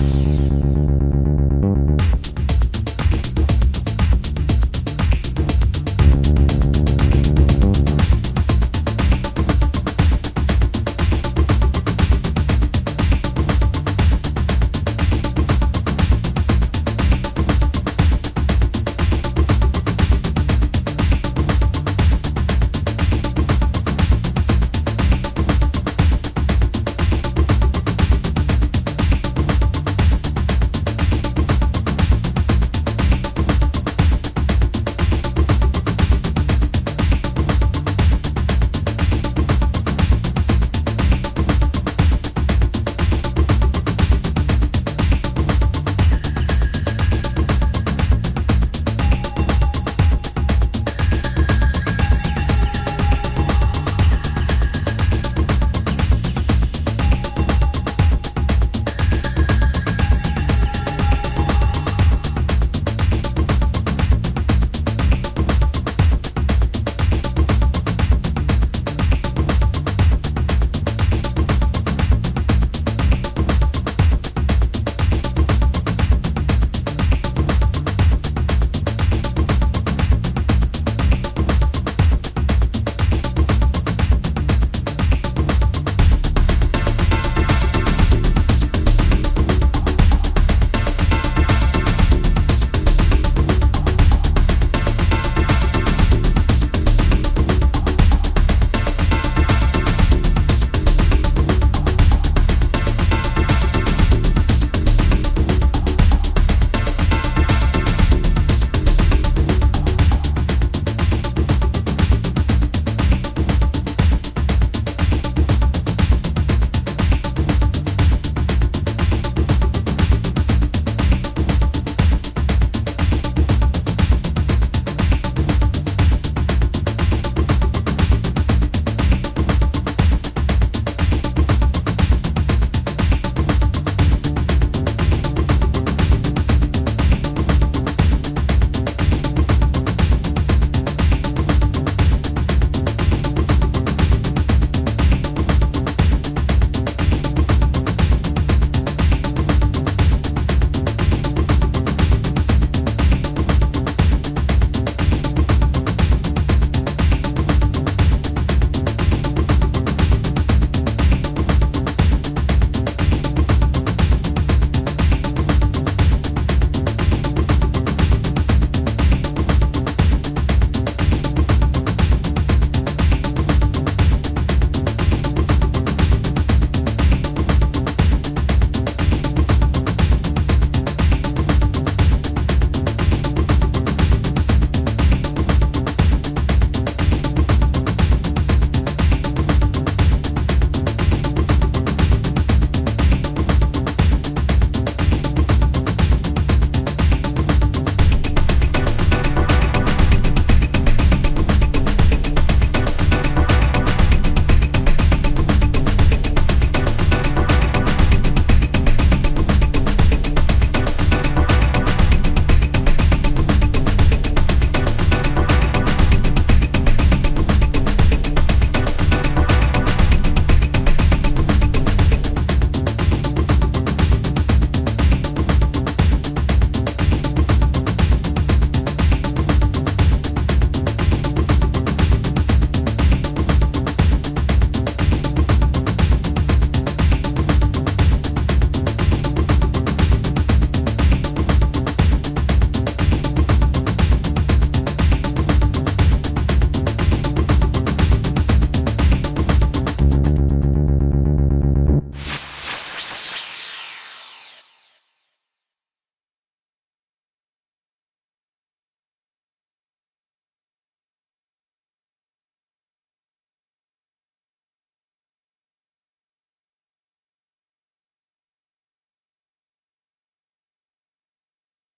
you